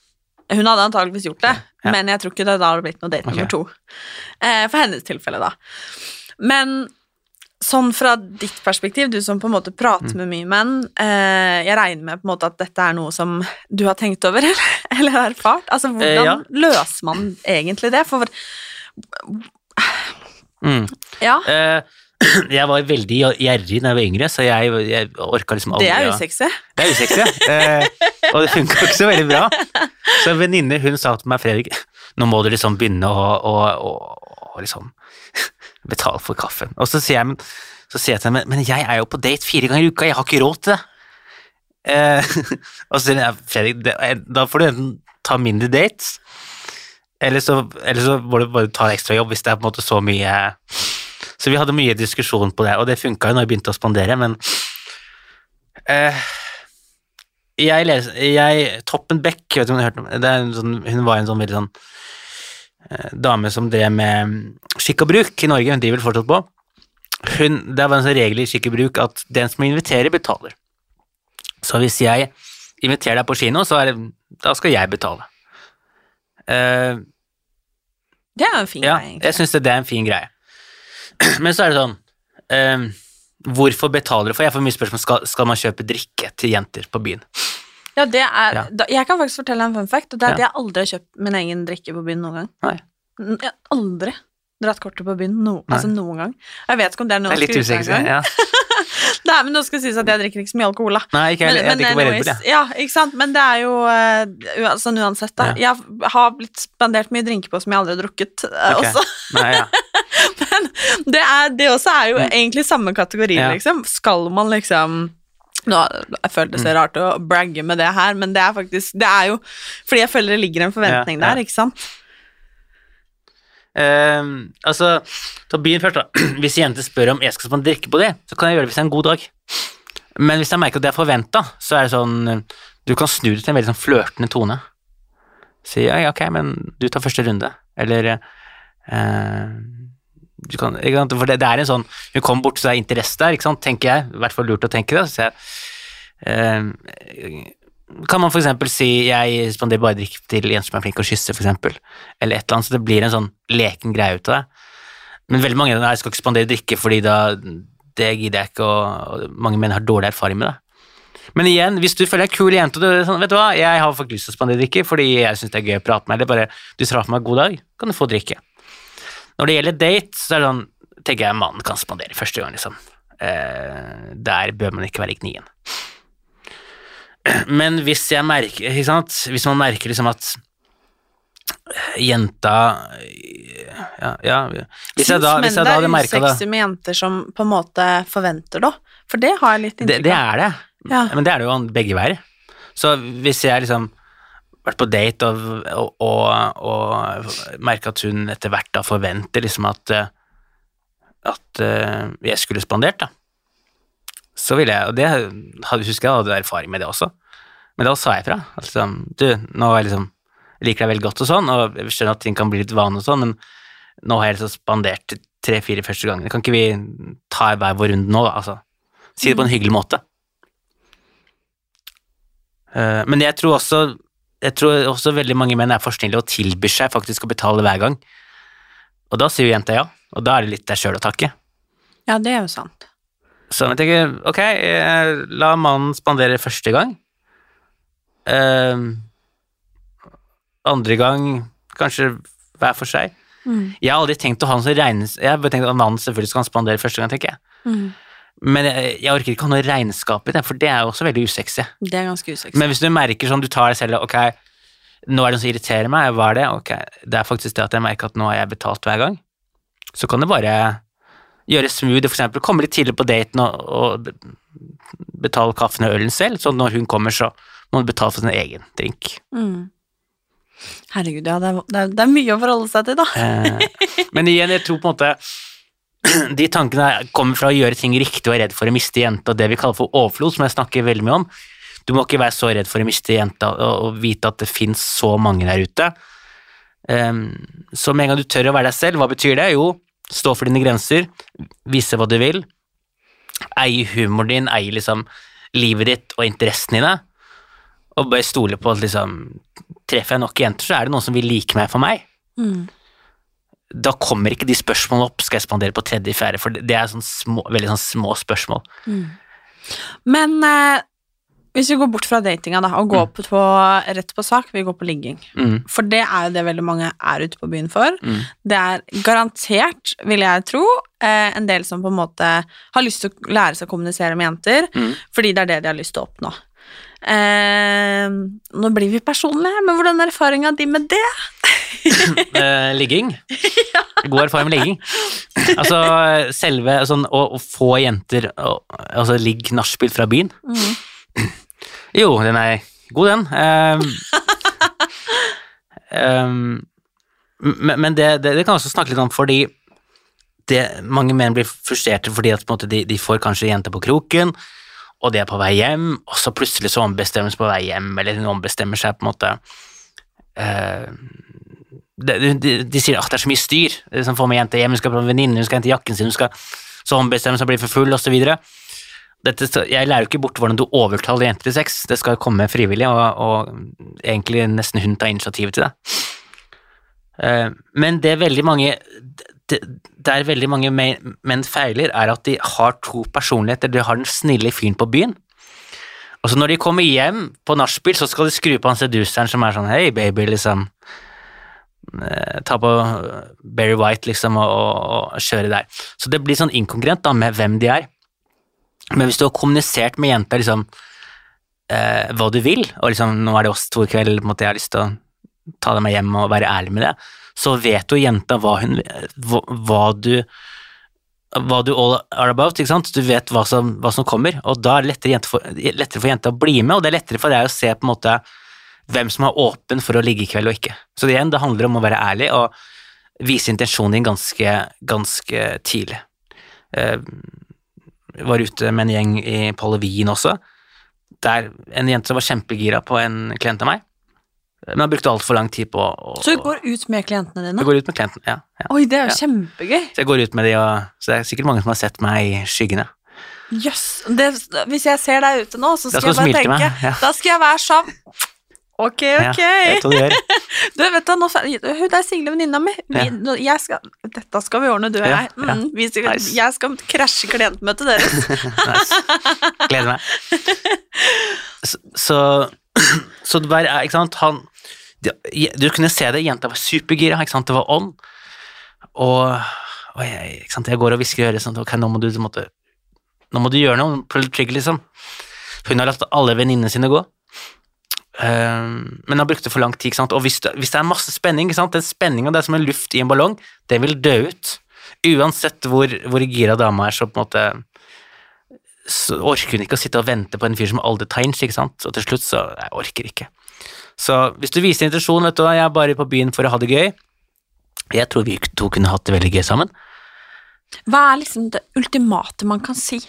Hun hadde antageligvis gjort det, Ja. men jeg tror ikke det da hadde blitt noe date nummer Ok. to. Eh, for hennes tilfelle, da. Men sånn fra ditt perspektiv, du som på en måte prater Mm. med mye menn, eh, jeg regner med på en måte at dette er noe som du har tenkt over, eller, eller erfart? Altså, hvordan Eh, ja. løser man egentlig det? For Mm. ja, Eh, jeg var veldig gjerrig da jeg var yngre, så jeg, jeg orka liksom aldri det er usexy. Ja. Det er usexy, eh, og det funka ikke så veldig bra. Så en venninne hun sa til meg, Fredrik, nå må du liksom begynne å, å, å, å liksom betale for kaffen. Og så sier jeg, men, så sier jeg til henne, men jeg er jo på date fire ganger i uka, jeg har ikke råd til det. Eh, og så sier jeg, Fredrik, det, da får du enten ta mindre dates, eller så, eller så må du bare ta ekstra jobb hvis det er på en måte så mye Så vi hadde mye diskusjon på det, og det funka jo når jeg begynte å spandere, men eh, jeg leser, jeg, Toppen Beck, vet du om du har hørt om det? Sånn, hun var en sånn veldig sånn dame som drev med mm, skikk og bruk i Norge, hun driver fortsatt på. Hun, det var en sånn regel i skikk og bruk at den som inviterer, betaler. Så hvis jeg inviterer deg på kino, så er det, da skal jeg betale. Uh, Det er en fin ja, greie, egentlig. jeg syns det, det er en fin greie. Men så er det sånn uh, Hvorfor betaler du for? Jeg får mye spørsmål skal, skal man kjøpe drikke til jenter på byen. Ja, det er Ja. da, Jeg kan faktisk fortelle en fun fact, og det er at Ja. jeg aldri har kjøpt min egen drikke på byen noen gang. Nei. Jeg har aldri dratt kortet på byen no, altså noen gang. Jeg vet ikke om det er noe Det er litt usexy. Ja. Nei, men nå skal det sies at jeg drikker ikke så mye alkohol, da. Nei, ikke heller. Jeg drikker bare Red Bull, jeg. ja, ikke sant? Men det er jo uh, sånn uansett, da. Jeg har blitt spandert mye drinker på som jeg aldri har drukket uh, Ok. også. Nei, ja. Men det, er, det også er jo egentlig samme kategori, Mm. Ja. liksom. Skal man liksom nå, Jeg føler det Mm. ser rart å bragge med det her, men det er faktisk Det er jo fordi jeg føler det ligger en forventning Ja, ja. der, ikke sant? Ehm, altså, ta byen først, da. Hvis jenter spør om jeg skal spandere drikke på det, så kan jeg gjøre det hvis det er en god dag. Men hvis jeg merker at det er forventa, så er det sånn Du kan snu det til en veldig sånn flørtende tone. Si ja, ok, men du tar første runde. Eller du kan? For det, det er en sånn Hun kommer bort, så det er interesse der, ikke sant, tenker jeg. I hvert fall lurt å tenke det. Så jeg, eh, kan man eksempel si jeg spanderer bare drikke til jenter som er flinke å kysse, eksempel, eller et eller annet, så det blir en sånn leken greie ut av det. Men veldig mange jeg skal ikke spandere drikke, fordi da det gidder jeg ikke, og, mange menn har dårlig erfaring med det. Men igjen, hvis du føler deg kul jente, og du sånn, vet du hva, jeg har faktisk lyst til å spandere drikke fordi jeg syns det er gøy å prate med eller bare du traff meg god dag, kan du få drikke. Når det gjelder date, så er det sånn, tenker jeg mannen kan spandere første gang, liksom. Eh, der bør man ikke være i gnien. Men hvis jeg merker, ikke sant, hvis man merker liksom at jenta ja, ja Hvis jeg da, hvis jeg da hadde merka det det er usexy med jenter som på en måte forventer det, for det har jeg litt det, av. det det, er det, Ja. men det er det jo begge veier. Så hvis jeg liksom vært på date og, og, og, og merka at hun etter hvert da forventer liksom at eh, at eh, jeg skulle spandert, da. Så ville jeg, og det hadde, husker jeg hadde erfaring med det også, men da sa jeg fra. Altså, du, nå jeg liksom, liker deg veldig godt og sånn, og jeg skjønner at ting kan bli litt vane og sånn, men nå har jeg liksom spandert tre-fire første gangene. Kan ikke vi ta hver vår runde nå, da? Altså, si det på en hyggelig måte. Eh, men jeg tror også jeg tror også veldig mange menn er for snille og tilbyr seg faktisk å betale hver gang. Og da sier jo jenta ja, og da er det litt deg sjøl å takke. Ja, det er jo sant. Så jeg tenker, ok, eh, la mannen spandere første gang. Eh, andre gang kanskje hver for seg. Mm. Jeg har aldri tenkt å ha noe som regnes... Jeg har bare tenkt at mannen selvfølgelig skal spandere første gang, tenker jeg. Mm. Men jeg, jeg orker ikke ha noe regnskap i det, for det er jo også veldig usexy. Det er ganske usexy. Men hvis du merker sånn, du tar deg selv ok, nå er det noe som irriterer meg, hva er det? Ok, det er faktisk det at jeg merker at nå har jeg betalt hver gang. Så kan du bare gjøre smooth, for eksempel komme litt tidlig på daten og, og betale kaffen og ølen selv, så når hun kommer, så må hun betale for sin egen drink. Mm. Herregud, ja, det er, det, er, det er mye å forholde seg til, da. Eh, men igjen, jeg tror på en måte de tankene kommer fra å gjøre ting riktig og er redd for å miste jenta, det vi kaller for overflod, som jeg snakker veldig mye om. Du må ikke være så redd for å miste jenta og, vite at det finnes så mange der ute. Ehm, så med en gang du tør å være deg selv, hva betyr det? Jo, stå for dine grenser, vise hva du vil, eie humoren din, eie liksom livet ditt og interessene dine, og bare stole på at liksom Treffer jeg nok jenter, så er det noen som vil like meg for meg Mm. Da kommer ikke de spørsmålene opp. Skal jeg spandere på tredje, fjerde? For det er sånn små, veldig sånn små spørsmål. Men eh, hvis vi går bort fra datinga da, og går på, rett på sak, vi går på ligging. Mm. For det er jo det veldig mange er ute på byen for. Mm. Det er garantert, vil jeg tro, eh, en del som på en måte har lyst til å lære seg å kommunisere med jenter, Mm. fordi det er det de har lyst til å oppnå. Eh, nå blir vi personlige, men hvordan er erfaringa di med det? Eh, ligging. God erfaring med ligging. Altså, selve sånn å, å få jenter å, Altså ligg nachspiel fra byen. Jo, den er god, den. Ehm, ehm, men men det, det, det kan jeg også snakke litt om, fordi det, mange menn blir frustrerte fordi at måte, de, de får kanskje jenter på kroken, og de er på vei hjem, og så plutselig så seg på vei hjem, eller hun ombestemmer seg på en måte eh, de, de, de sier at det er så mye styr det som får med jenter hjem, hun skal på en venninne, hun skal hente jakken sin, hun skal så ombestemme seg, bli for full, videre. Dette, jeg lærer jo ikke bort hvordan du overtaler jenter til sex, det skal komme frivillig, og, og egentlig nesten hun tar initiativet til det. Eh, Men det veldig mange det, Der veldig mange menn feiler, er at de har to personligheter. De har den snille fyren på byen, og så når de kommer hjem på nachspiel, så skal de skru på han seduseren som er sånn Hei, baby, liksom. Eh, Ta på Berry White, liksom, og, og, og kjøre der. Så det blir sånn inkongruent da, med hvem de er. Men hvis du har kommunisert med jenta liksom eh, hva du vil, og liksom nå er det oss to i kveld, måtte jeg har lyst til å ta deg med hjem og være ærlig med det, så vet jo jenta hva hun hva, hva du hva du all are about, ikke sant? Du vet hva som, hva som kommer, og da er det lettere, for, lettere for jenta å bli med, og det er lettere for deg å se på en måte hvem som er åpen for å ligge i kveld og ikke. Så det igjen, det handler om å være ærlig og vise intensjonen din ganske, ganske tidlig. Jeg var ute med en gjeng i Pallevin også, der en jente som var kjempegira på en klient av meg, men har brukt altfor lang tid på å Så du går ut med klientene dine? Jeg går ut med klientene, ja. ja. Oi, det er jo Ja. kjempegøy. Så jeg går ut med de, og så det er sikkert mange som har sett meg i skyggene. Jøss. Yes. Hvis jeg ser deg ute nå, så skal skal jeg bare tenke meg, ja. Da skal jeg være sånn Ok, ok. Ja, jeg du gjør. Du, vet du, nå, hun der single venninna mi. Vi, jeg skal, dette skal vi ordne, du og jeg. Mm, vi Nice. Jeg skal krasje klientmøtet deres. Nice. Gleder meg. Så, så, så det er, ikke sant, han Du kunne se det, jenta var supergira, ikke sant, det var ånd. Og, og jeg, ikke sant, jeg går og hvisker i øret sånn, ok, nå må du, måtte, nå må du gjøre noe, pull trigger, liksom. Hun har latt alle venninnene sine gå. Um, men har brukt det for lang tid, og hvis det, hvis det er masse spenning, den spenninga er som en luft i en ballong, den vil dø ut. Uansett hvor, hvor gira dama er, så på en måte så orker hun ikke å sitte og vente på en fyr som aldri tar inch, ikke sant, og til slutt så Jeg orker ikke. Så hvis du viser intensjon, vet du hva, jeg er bare på byen for å ha det gøy, jeg tror vi to kunne hatt det veldig gøy sammen. Hva er liksom det ultimate man kan si?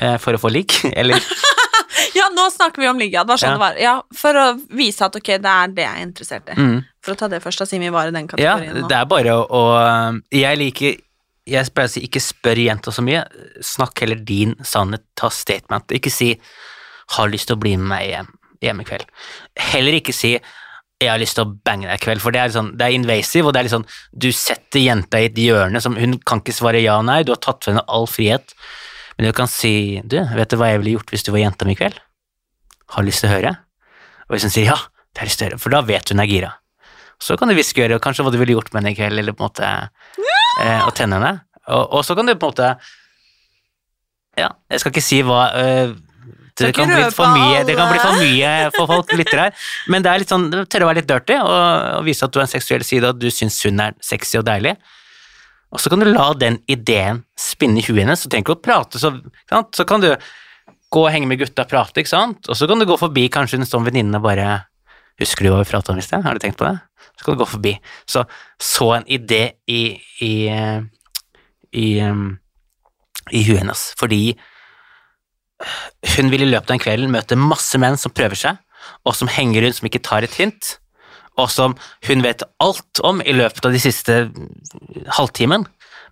Eh, For å få ligg, eller Ja, nå snakker vi om ligge, ja. Det var sånn Ja. det var. Ja, for å vise at ok, det er det jeg er interessert i. mm. For å ta det først, da, siden vi var i den kategorien nå. det er bare å, å Jeg liker Jeg pleier å si ikke spør jenta så mye, snakk heller din sannhet, ta statement. Ikke si 'har lyst til å bli med meg hjem, hjem i kveld'. Heller ikke si 'jeg har lyst til å bange deg i kveld', for det er, sånn, det er invasive, og det er litt sånn Du setter jenta i et hjørne som Hun kan ikke svare ja og nei, du har tatt fra henne all frihet. Men du kan si 'du, vet du hva jeg ville gjort hvis du var jenta mi i kveld'? Har lyst til å høre? Og hvis hun sier ja, det har lyst til å høre, for da vet hun er gira. Så kan du hviske i gjøre, kanskje hva du ville gjort med henne i kveld, eller på en måte eh, og tenne henne. Og, og så kan du på en måte Ja, jeg skal ikke si hva øh, det, kan bli for mye, det kan bli for mye for folk lytter her, men det er litt sånn, tørre å være litt dirty og, og vise at du har en seksuell side, og at du syns hun er sexy og deilig. Og så kan du la den ideen spinne i huet hennes, så tenk å prate, så, sant? så kan du gå og henge med gutta og prate, ikke sant, og så kan du gå forbi kanskje en sånn venninne og bare Husker du hva vi pratet om i sted? Har du tenkt på det? Så kan du gå forbi. Så så en idé i, i, i, um, i huet hennes, fordi hun vil i løpet av en kveld møte masse menn som prøver seg, og som henger rundt som ikke tar et hint, og som hun vet alt om i løpet av de siste halvtimen,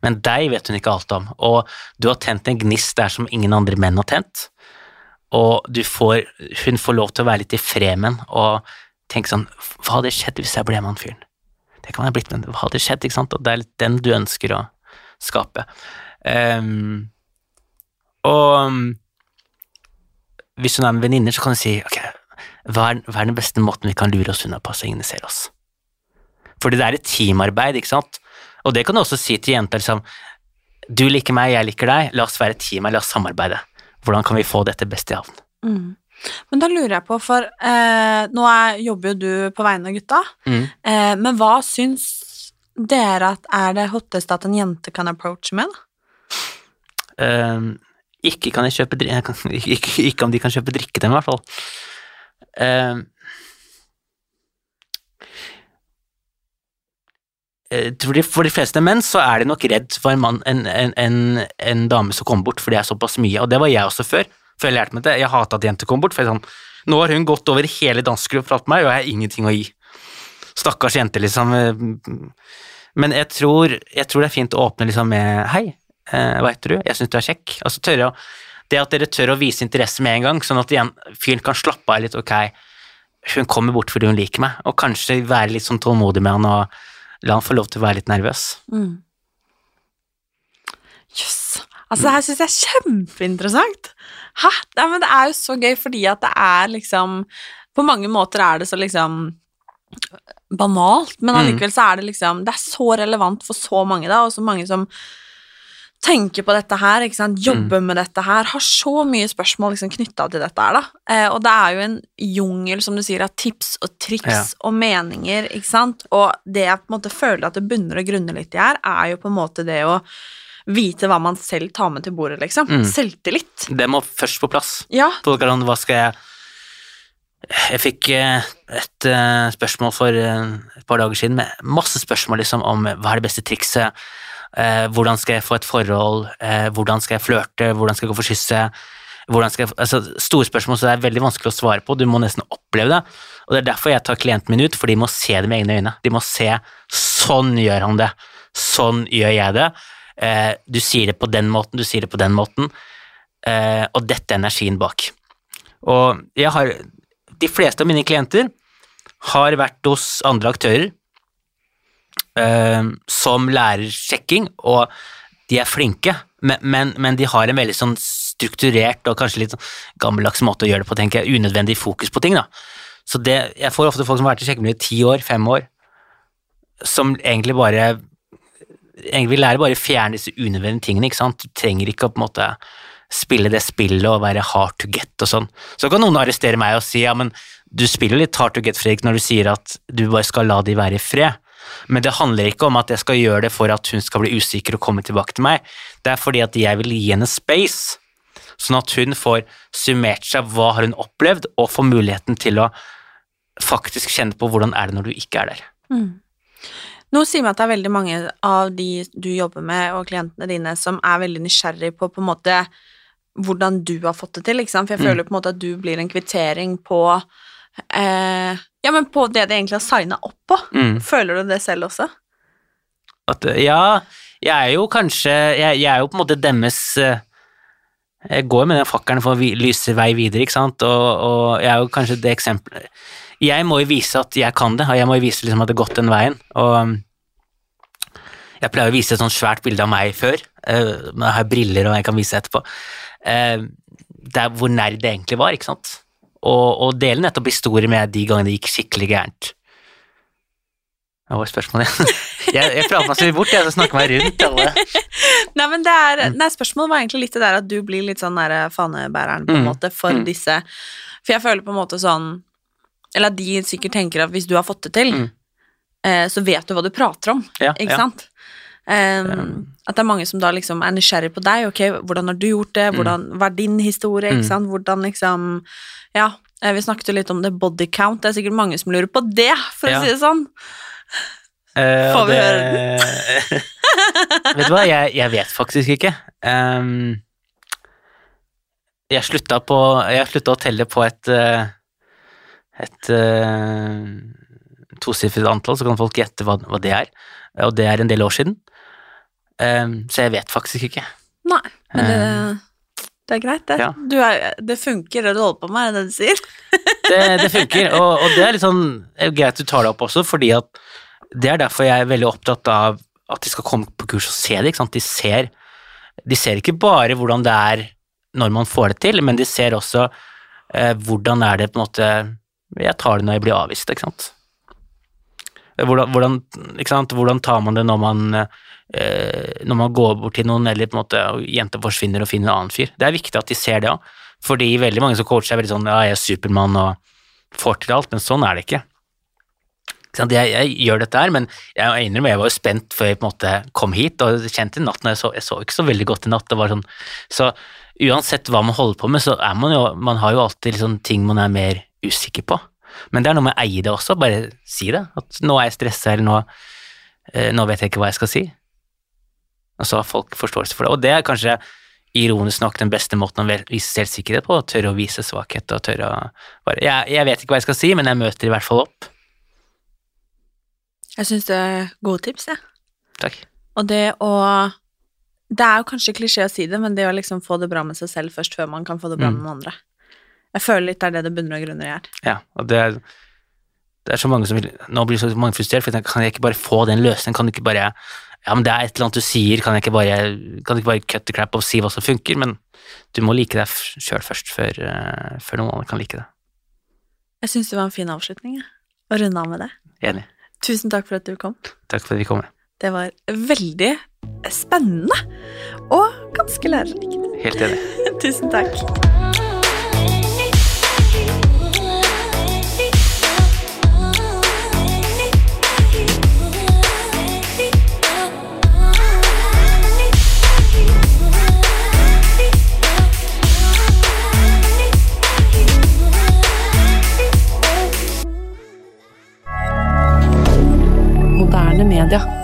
men deg vet hun ikke alt om, og du har tent en gnist der som ingen andre menn har tent, og du får, hun får lov til å være litt i fremen og tenke sånn, hva hadde skjedd hvis jeg ble med han fyren? Det kan være blitt, men hva hadde skjedd, ikke sant? Og det er litt den du ønsker å skape. Um, og hvis hun er med venninner, så kan du si ok, hva er, hva er den beste måten vi kan lure oss unna på så ingen ser oss? Fordi det er et teamarbeid, ikke sant? Og det kan du også si til jenter liksom, du liker meg, jeg liker deg, la oss være et team, la oss samarbeide. Hvordan kan vi få dette best i havn? Mm. Men da lurer jeg på, for eh, nå er, jobber jo du på vegne av gutta, Mm. eh, men hva syns dere at er det hotteste at en jente kan approache med? da? Ehm, ikke kan jeg kjøpe kan, ikke, ikke, om de kan kjøpe drikke til meg, i hvert fall. For, de, for de fleste menn så er de nok redd for en, mann, en, en, en, en dame som kommer bort, for det er såpass mye, og det var jeg også før. Før jeg lærte meg det. Jeg hata at jenter kom bort, for jeg sånn, nå har hun gått over hele dansegruppen for meg, og jeg har ingenting å gi. Stakkars jente, liksom. Men jeg tror, jeg tror det er fint å åpne liksom med hei, eh, hva heter du, jeg syns du er kjekk. Altså tørre å, det at dere tør å vise interesse med en gang, sånn at fyren kan slappe av litt, ok, hun kommer bort fordi hun liker meg, og kanskje være litt sånn tålmodig med han og La han få lov til å være litt nervøs. Mm. Jøss. Altså, det her syns jeg er kjempeinteressant. Hæ? Nei, men det er jo så gøy fordi at det er liksom På mange måter er det så liksom banalt, men Mm. allikevel så er det liksom Det er så relevant for så mange, da, og så mange som tenker på dette her, ikke sant, jobber med dette her, har så mye spørsmål liksom knytta til dette her, da. Eh, og det er jo en jungel, som du sier, av tips og triks Ja. og meninger, ikke sant, og det jeg på en måte føler at det bunner og grunner litt i her, er jo på en måte det å vite hva man selv tar med til bordet, liksom. Mm. Selvtillit. Det må først på plass. Ja. Hva skal jeg Jeg fikk eh, et eh, spørsmål for eh, et par dager siden med masse spørsmål liksom om hva er det beste trikset, hvordan skal jeg få et forhold, hvordan skal jeg flørte, hvordan skal jeg gå for kysset, jeg, altså Store spørsmål så det er veldig vanskelig å svare på, du må nesten oppleve det. Og Det er derfor jeg tar klienten min ut, for de må se det med egne øyne. De må se sånn gjør han det, sånn gjør jeg det. Eh, du sier det på den måten, du sier det på den måten, eh, og dette er energien bak. Og jeg har De fleste av mine klienter har vært hos andre aktører eh, som lærer sjekking, og de er flinke, men, men, men de har en veldig sånn strukturert og kanskje litt sånn gammeldags måte å gjøre det på, tenker jeg. Unødvendig fokus på ting, da. Så det, jeg får ofte folk som har vært i sjekkemiljøet i ti år, fem år, som egentlig bare egentlig vil lære bare fjerne disse unødvendige tingene, ikke sant. Du trenger ikke å på en måte spille det spillet og være hard to get og sånn. Så kan noen arrestere meg og si ja, men du spiller litt hard to get, Fredrik, når du sier at du bare skal la de være i fred. Men det handler ikke om at jeg skal gjøre det for at hun skal bli usikker og komme tilbake til meg. Det er fordi at jeg vil gi henne space, sånn at hun får summert seg hva har hun opplevd, og får muligheten til å faktisk kjenne på hvordan er det når du ikke er der. Mm. Nå sier vi at det er veldig mange av de du jobber med, og klientene dine, som er veldig nysgjerrig på på en måte hvordan du har fått det til, ikke sant? For jeg Mm. føler på en måte at du blir en kvittering på eh, Ja, men på det de egentlig har signa opp på. Mm. Føler du det selv også? At, ja, jeg er jo kanskje Jeg, jeg er jo på en måte deres eh, Jeg går med den fakkelen for å lyse vei videre, ikke sant, og, og jeg er jo kanskje det eksempelet Jeg må jo vise at jeg kan det, og jeg må jo vise liksom at det har gått den veien, og um, jeg pleier å vise et sånt svært bilde av meg før, eh, men jeg har briller og jeg kan vise etterpå, det er hvor nær det egentlig var, ikke sant, og, og dele nettopp historier med de gangene det gikk skikkelig gærent. Hva var spørsmålet? jeg, jeg prater meg så bort, jeg, så snakker meg rundt alle. Nei, men det er, Mm. nei, spørsmålet var egentlig litt det der at du blir litt sånn der fanebæreren på en Mm. måte for Mm. disse For jeg føler på en måte sånn Eller at de sikkert tenker at hvis du har fått det til, Mm. eh, så vet du hva du prater om, Ja, ikke ja. sant? Um, at det er mange som da liksom er nysgjerrig på deg. Ok, hvordan har du gjort det? Hvordan, hva er din historie? Mm. Ikke sant? Hvordan liksom Ja, eh, vi snakket jo litt om det body count. Det er sikkert mange som lurer på det, for Ja. å si det sånn. Uh, Får vi det- Vet du hva, jeg, jeg vet faktisk ikke. Um, jeg slutta på Jeg slutta å telle på et eh, et uh, tosifret antall, så kan folk gjette hva, hva det er. Og det er en del år siden. Um, så jeg vet faktisk ikke. Nei, men det, det er greit, det. ja. Du er, det funker, det du holder på med, er det det du sier? det, det funker, og, og det er litt sånn er greit du tar det opp også, fordi at det er derfor jeg er veldig opptatt av at de skal komme på kurs og se det, ikke sant. De ser, de ser ikke bare hvordan det er når man får det til, men de ser også eh, hvordan er det på en måte Jeg tar det når jeg blir avvist, ikke sant. Hvordan, hvordan, ikke sant? hvordan tar man det når man, eh, når man går bort til noen, eller på en måte jenter forsvinner og finner en annen fyr? Det er viktig at de ser det òg, fordi veldig mange som coacher er veldig sånn ja, jeg er Supermann og får til alt, men sånn er det ikke. Jeg, jeg gjør dette her, men jeg innrømmer jeg var jo spent før jeg på en måte kom hit, og kjente i natt når jeg så Jeg så ikke så veldig godt i natt. Det var sånn, så uansett hva man holder på med, så er man jo Man har jo alltid liksom ting man er mer usikker på. Men det er noe med å eie det også, bare si det. At nå er jeg stressa, eller nå, eh, nå vet jeg ikke hva jeg skal si. Og så har folk forståelse for det. Og det er kanskje ironisk nok den beste måten å vise selvsikkerhet på, å tørre å vise svakhet og tørre å bare jeg, jeg vet ikke hva jeg skal si, men jeg møter i hvert fall opp. Jeg syns det er gode tips, jeg. Takk. Og det å Det er jo kanskje klisjé å si det, men det å liksom få det bra med seg selv først, før man kan få det bra Mm. med andre. Jeg føler litt det er det det bunner og grunner i her. Ja, og det er, Det er så mange som vil, Nå blir så mange frustrert, for jeg tenker, kan jeg ikke bare få den løsningen? Kan du ikke bare Ja, men det er et eller annet du sier, kan jeg ikke bare, kan du ikke bare cut the crap og si hva som funker? Men du må like deg sjøl først, før, eh, før noen andre kan like det. Jeg syns det var en fin avslutning. Å runde av med det. Enig. Tusen takk for at du kom. Takk for at vi kom. Det var veldig spennende og ganske lærerikt. Helt enig. Tusen takk. Moderne media.